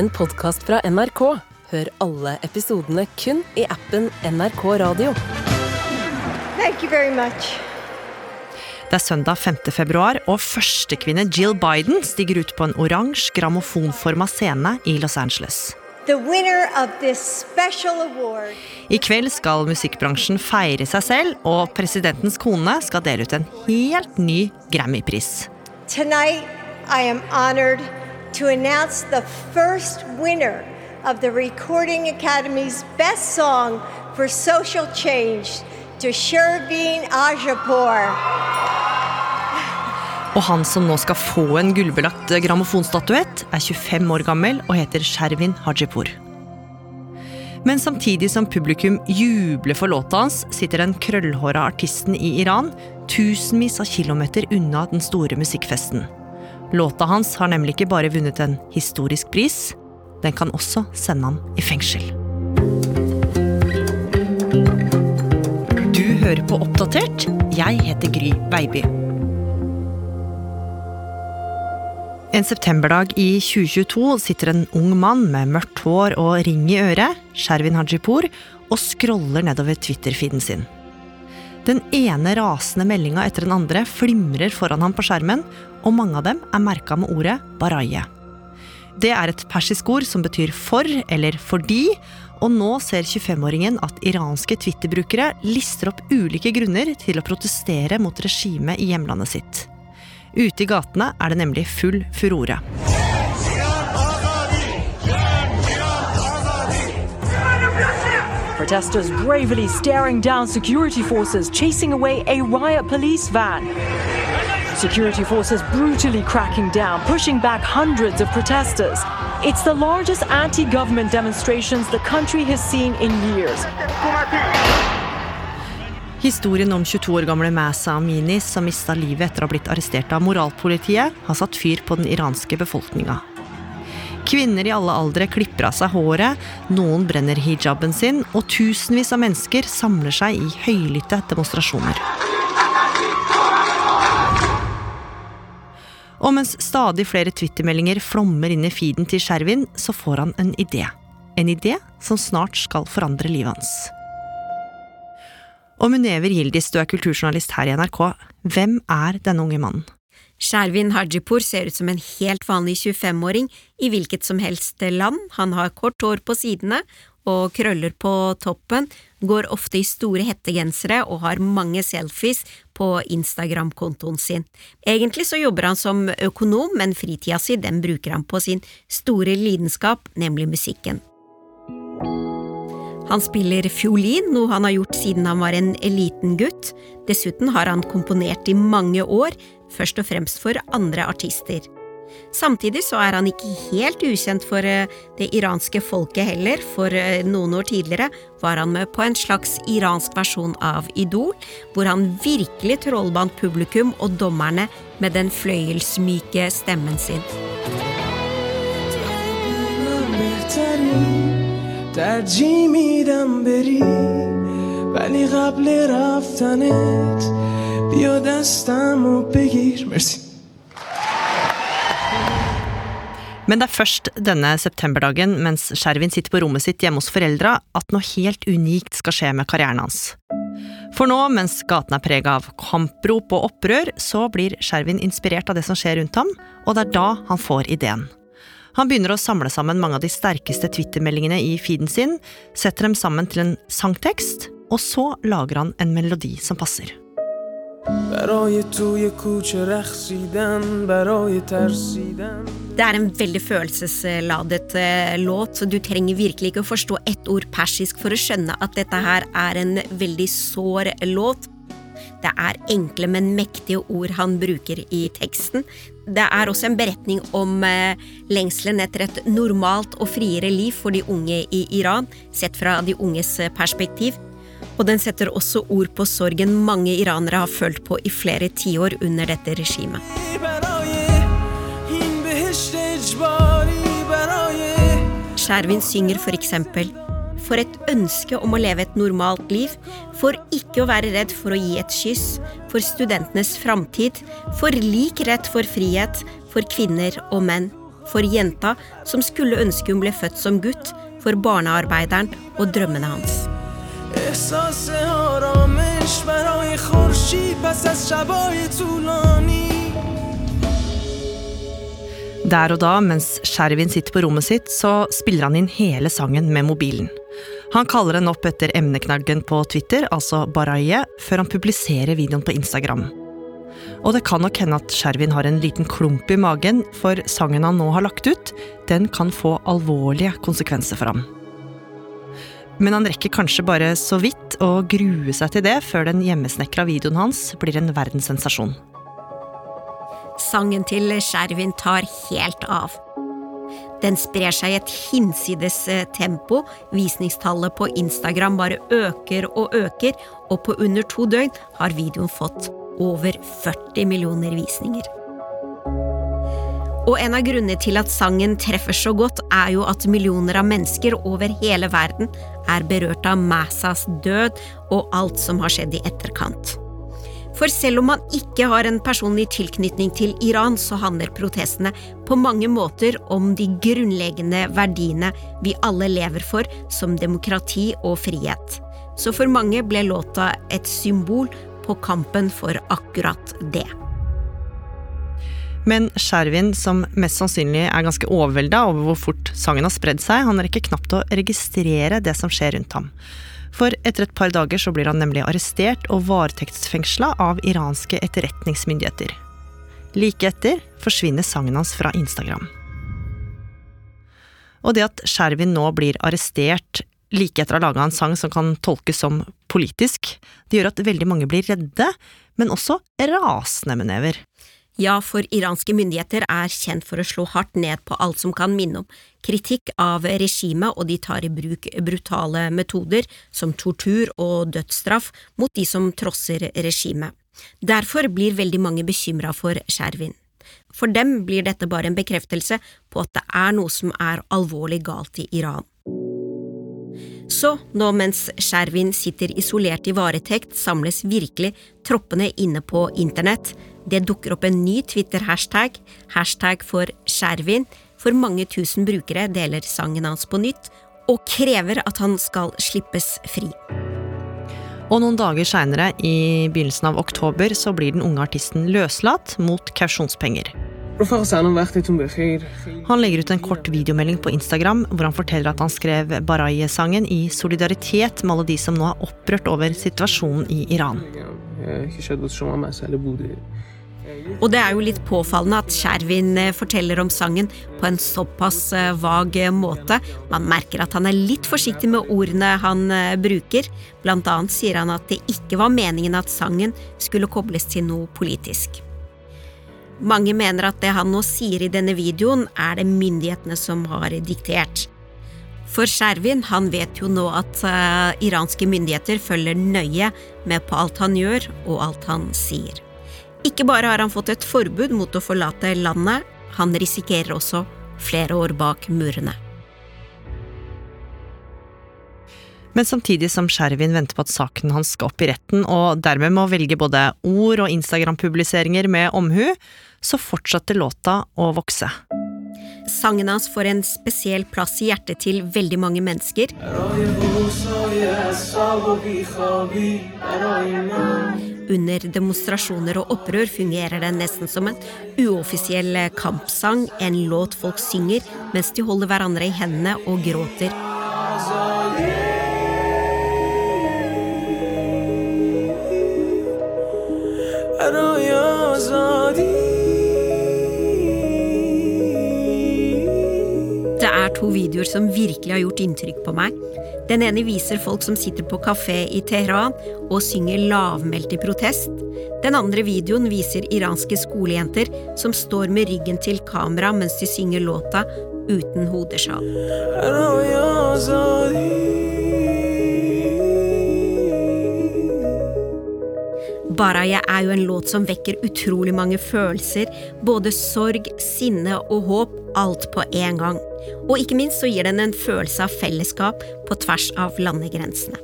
en podkast fra NRK. Hør alle episodene kun i appen NRK Radio. Thank you very much. Det er søndag 5. februar, og førstekvinne Jill Biden stiger ut på en oransje grammofonforma scene i Los Angeles. The winner of this special award I kveld skal musikkbransjen feire seg selv, og presidentens kone skal dele ut en helt ny Grammy-pris. tonight, I am honored to announce the first winner of the Recording Academy's Best Song for Social Change to Sherveen Ajapour. Og han som nå skal få en gullbelagt grammofonstatuett, er 25 år gammel og heter Shervin Hajipour. Men samtidig som publikum jubler for låta hans, sitter den krøllhåra artisten i Iran tusenvis av kilometer unna den store musikkfesten. Låta hans har nemlig ikke bare vunnet en historisk pris, den kan også sende ham i fengsel. Du hører på Oppdatert. Jeg heter Gry Baby. En septemberdag i 2022 sitter en ung mann med mørkt hår og ring i øret, Shervin Hajipour, og scroller nedover Twitter-feeden sin. Den ene rasende meldinga etter den andre flimrer foran ham på skjermen, og mange av dem er merka med ordet baraye. Det er et persisk ord som betyr for eller fordi, og nå ser 25-åringen at iranske Twitter-brukere lister opp ulike grunner til å protestere mot regimet i hjemlandet sitt. Ute i gatene er det nemlig full furore. Protesters bravely staring down security forces chasing away a riot police van. Security forces brutally cracking down, pushing back hundreds of protesters. It's the largest anti government demonstrations the country has seen in years. Historien om 22 år gamle Masa Amini som mista livet etter å ha blitt arrestert av moralpolitiet, har satt fyr på den iranske befolkninga. Kvinner i alle aldre klipper av seg håret, noen brenner hijaben sin, og tusenvis av mennesker samler seg i høylytte demonstrasjoner. Og mens stadig flere twittermeldinger flommer inn i feeden til Skjervin, så får han en idé. En idé som snart skal forandre livet hans. Og Munever Gildis, du er kulturjournalist her i NRK. Hvem er denne unge mannen? Shervin Hajipour ser ut som en helt vanlig 25-åring i hvilket som helst land. Han har kort hår på sidene og krøller på toppen, går ofte i store hettegensere og har mange selfies på Instagram-kontoen sin. Egentlig så jobber han som økonom, men fritida si den bruker han på sin store lidenskap, nemlig musikken. Han spiller fiolin, noe han har gjort siden han var en liten gutt. Dessuten har han komponert i mange år, først og fremst for andre artister. Samtidig så er han ikke helt ukjent for eh, det iranske folket heller, for eh, noen år tidligere var han med på en slags iransk versjon av Idol, hvor han virkelig trollbandt publikum og dommerne med den fløyelsmyke stemmen sin. ترجیح میدم بری ولی قبل رفتنت بیا دستم و بگیر مرسی Men det er først denne septemberdagen, mens Shervin sitter på rommet sitt hjemme hos foreldra, at noe helt unikt skal skje med karrieren hans. For nå, mens gaten er prega av kamprop og opprør, så blir Shervin inspirert av det som skjer rundt ham, og det er da han får ideen. Han begynner å samle sammen mange av de sterkeste Twitter-meldingene i feeden sin, setter dem sammen til en sangtekst, og så lager han en melodi som passer. Det er en veldig følelsesladet eh, låt. så Du trenger virkelig ikke å forstå ett ord persisk for å skjønne at dette her er en veldig sår låt. Det er enkle, men mektige ord han bruker i teksten. Det er også en beretning om eh, lengselen etter et normalt og friere liv for de unge i Iran, sett fra de unges eh, perspektiv. Og den setter også ord på sorgen mange iranere har følt på i flere tiår under dette regimet. Skjervin synger for eksempel For et ønske om å leve et normalt liv, for ikke å være redd for å gi et kyss, for studentenes framtid, for lik rett for frihet, for kvinner og menn, for jenta som skulle ønske hun ble født som gutt, for barnearbeideren og drømmene hans. احساس آرامش برای خورشید پس از شبای طولانی Der og da, mens Shervin sitter på rommet sitt, så spiller han inn hele sangen med mobilen. Han kaller den opp etter emneknaggen på Twitter, altså Baraye, før han publiserer videoen på Instagram. Og det kan nok hende at Skjervin har en liten klump i magen, for sangen han nå har lagt ut, den kan få alvorlige konsekvenser for ham. Men han rekker kanskje bare så vidt å grue seg til det før den hjemmesnekra videoen hans blir en verdenssensasjon. Sangen til Skjervin tar helt av. Den sprer seg i et hinsides eh, tempo, visningstallet på Instagram bare øker og øker, og på under to døgn har videoen fått over 40 millioner visninger. Og en av grunnene til at sangen treffer så godt, er jo at millioner av mennesker over hele verden er berørt av Massas død og alt som har skjedd i etterkant. For selv om man ikke har en personlig tilknytning til Iran, så handler protestene på mange måter om de grunnleggende verdiene vi alle lever for, som demokrati og frihet. Så for mange ble låta et symbol på kampen for akkurat det. Men Skjervin, som mest sannsynlig er ganske overvelda over hvor fort sangen har spredd seg, han rekker knapt å registrere det som skjer rundt ham. For etter et par dager så blir han nemlig arrestert og varetektsfengsla av iranske etterretningsmyndigheter. Like etter forsvinner sangen hans fra Instagram. Og det at Skjervin nå blir arrestert like etter å ha laga en sang som kan tolkes som politisk, det gjør at veldig mange blir redde, men også rasende med never. Ja, for iranske myndigheter er kjent for å slå hardt ned på alt som kan minne om kritikk av regimet, og de tar i bruk brutale metoder som tortur og dødsstraff mot de som trosser regimet. Derfor blir veldig mange bekymra for Sherwin. For dem blir dette bare en bekreftelse på at det er noe som er alvorlig galt i Iran. Så, nå mens Sherwin sitter isolert i varetekt, samles virkelig troppene inne på internett. Det dukker opp en ny Twitter-hashtag, hashtag for Skjervin, for mange tusen brukere deler sangen hans på nytt, og krever at han skal slippes fri. Og noen dager seinere, i begynnelsen av oktober, så blir den unge artisten løslatt mot kausjonspenger. Han legger ut en kort videomelding på Instagram hvor han forteller at han skrev Baraye-sangen i solidaritet med alle de som nå er opprørt over situasjonen i Iran. اه، که شاید واسه شما مسئله بوده Og det er jo litt påfallende at Shervin eh, forteller om sangen på en såpass eh, vag eh, måte. Man merker at han er litt forsiktig med ordene han eh, bruker. Blant annet sier han at det ikke var meningen at sangen skulle kobles til noe politisk. Mange mener at det han nå sier i denne videoen, er det myndighetene som har diktert. For Skjervin han vet jo nå at uh, iranske myndigheter følger nøye med på alt han gjør og alt han sier. Ikke bare har han fått et forbud mot å forlate landet, han risikerer også flere år bak murene. Men samtidig som Skjervin venter på at saken hans skal opp i retten, og dermed må velge både ord og Instagram-publiseringer med omhu, så fortsetter låta å vokse sangen hans får en spesiell plass i hjertet til veldig mange mennesker. Under demonstrasjoner og opprør fungerer den nesten som en uoffisiell kampsang, en låt folk synger mens de holder hverandre i hendene og gråter. er to videoer som virkelig har gjort inntrykk på meg. Den ene viser folk som sitter på kafé i Teheran og synger lavmælt i protest. Den andre videoen viser iranske skolejenter som står med ryggen til kamera mens de synger låta uten hodesjal. Baraya er jo en låt som vekker utrolig mange følelser, både sorg, sinne og håp, Alt på én gang. Og ikke minst så gir den en følelse av fellesskap på tvers av landegrensene.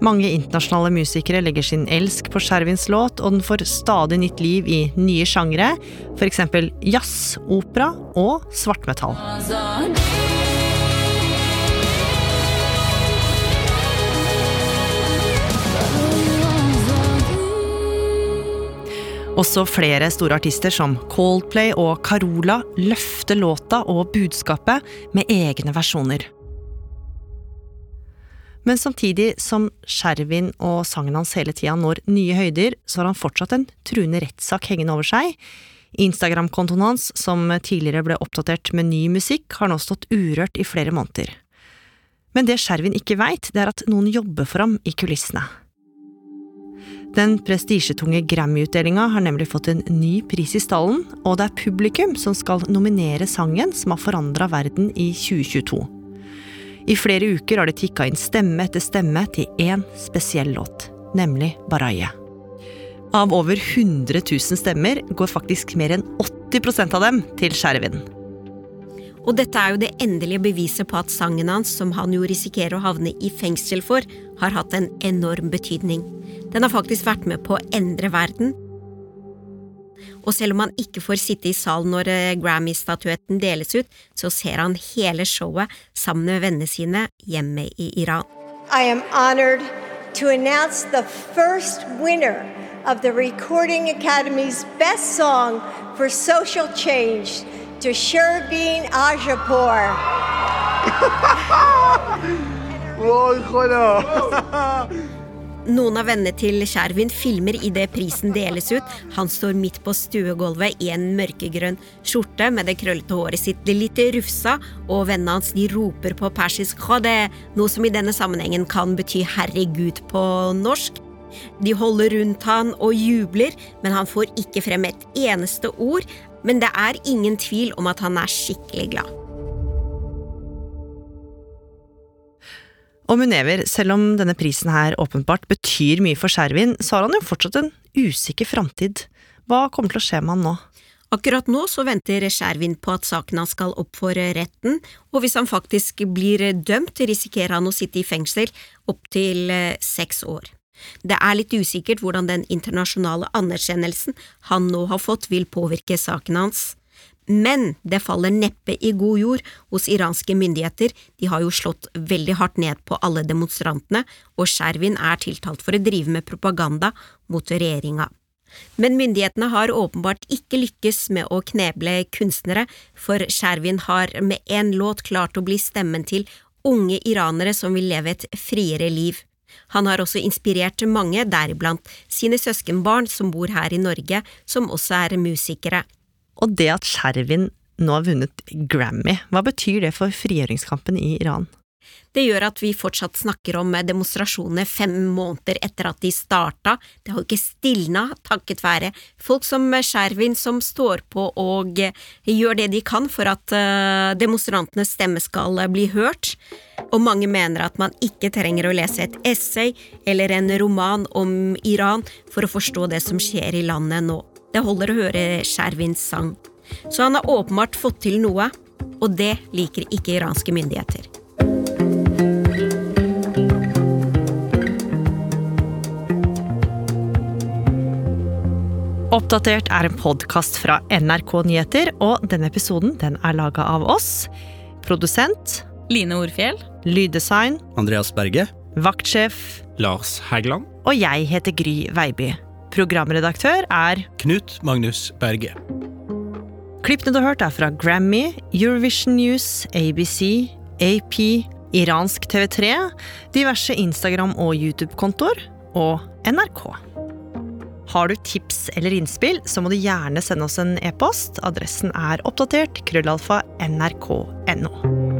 Mange internasjonale musikere legger sin elsk på Skjervins låt, og den får stadig nytt liv i nye sjangre, f.eks. jazz, opera og svartmetall. Også flere store artister som Coldplay og Carola løfter låta og budskapet med egne versjoner. Men samtidig som Skjervin og sangen hans hele tida når nye høyder, så har han fortsatt en truende rettssak hengende over seg. Instagram-kontoen hans, som tidligere ble oppdatert med ny musikk, har nå stått urørt i flere måneder. Men det Skjervin ikke veit, det er at noen jobber for ham i kulissene. Den prestisjetunge Grammy-utdelinga har nemlig fått en ny pris i stallen, og det er publikum som skal nominere sangen som har forandra verden i 2022. I flere uker har det tikka inn stemme etter stemme til én spesiell låt, nemlig Baraye. Av over 100 000 stemmer går faktisk mer enn 80% av dem til Skjervin. Og dette er jo det endelige beviset på at sangen hans, som han jo risikerer å havne i fengsel for, har hatt en enorm betydning. Den har faktisk vært med på å endre verden. Og selv om han ikke får sitte i salen når eh, Grammy-statuetten deles ut, så ser han hele showet sammen med vennene sine hjemme i Iran. I am honored to announce the first winner of the Recording Academy's Best Song for Social Change to Sherbin Ajapur. Noen av vennene til Skjervin filmer idet prisen deles ut. Han står midt på stuegulvet i en mørkegrønn skjorte med det krøllete håret sitt litt rufsa, og vennene hans de roper på persisk khade, noe som i denne sammenhengen kan bety herregud på norsk. De holder rundt han og jubler, men han får ikke frem et eneste ord. Men det er ingen tvil om at han er skikkelig glad. Og Munever, selv om denne prisen her åpenbart betyr mye for Skjervin, så har han jo fortsatt en usikker framtid. Hva kommer til å skje med han nå? Akkurat nå så venter Skjervin på at saken hans skal opp for retten, og hvis han faktisk blir dømt, risikerer han å sitte i fengsel opptil seks år. Det er litt usikkert hvordan den internasjonale anerkjennelsen han nå har fått vil påvirke saken hans. Men det faller neppe i god jord hos iranske myndigheter, de har jo slått veldig hardt ned på alle demonstrantene, og Sherwin er tiltalt for å drive med propaganda mot regjeringa. Men myndighetene har åpenbart ikke lykkes med å kneble kunstnere, for Sherwin har med én låt klart å bli stemmen til unge iranere som vil leve et friere liv. Han har også inspirert mange, deriblant sine søskenbarn som bor her i Norge, som også er musikere. Og det at Skjervin nå har vunnet Grammy, hva betyr det for frigjøringskampen i Iran? Det gjør at vi fortsatt snakker om demonstrasjoner fem måneder etter at de starta. Det har jo ikke stilna takket være folk som Skjervin som står på og gjør det de kan for at eh, demonstrantenes stemme skal bli hørt. Og mange mener at man ikke trenger å lese et essay eller en roman om Iran for å forstå det som skjer i landet nå. Det holder å høre Skjervins sang. Så han har åpenbart fått til noe, og det liker ikke iranske myndigheter. Oppdatert er en podkast fra NRK Nyheter, og denne episoden den er laga av oss. Produsent Line Orfjell. Lyddesign Andreas Berge. Vaktsjef Lars Hægeland. Og jeg heter Gry Veiby. Programredaktør er Knut Magnus Berge. Klippene du har hørt, er fra Grammy, Eurovision News, ABC, AP, iransk TV3, diverse Instagram- og YouTube-kontoer og NRK. Har du tips eller innspill, så må du gjerne sende oss en e-post. Adressen er oppdatert krøllalfa nrk.no.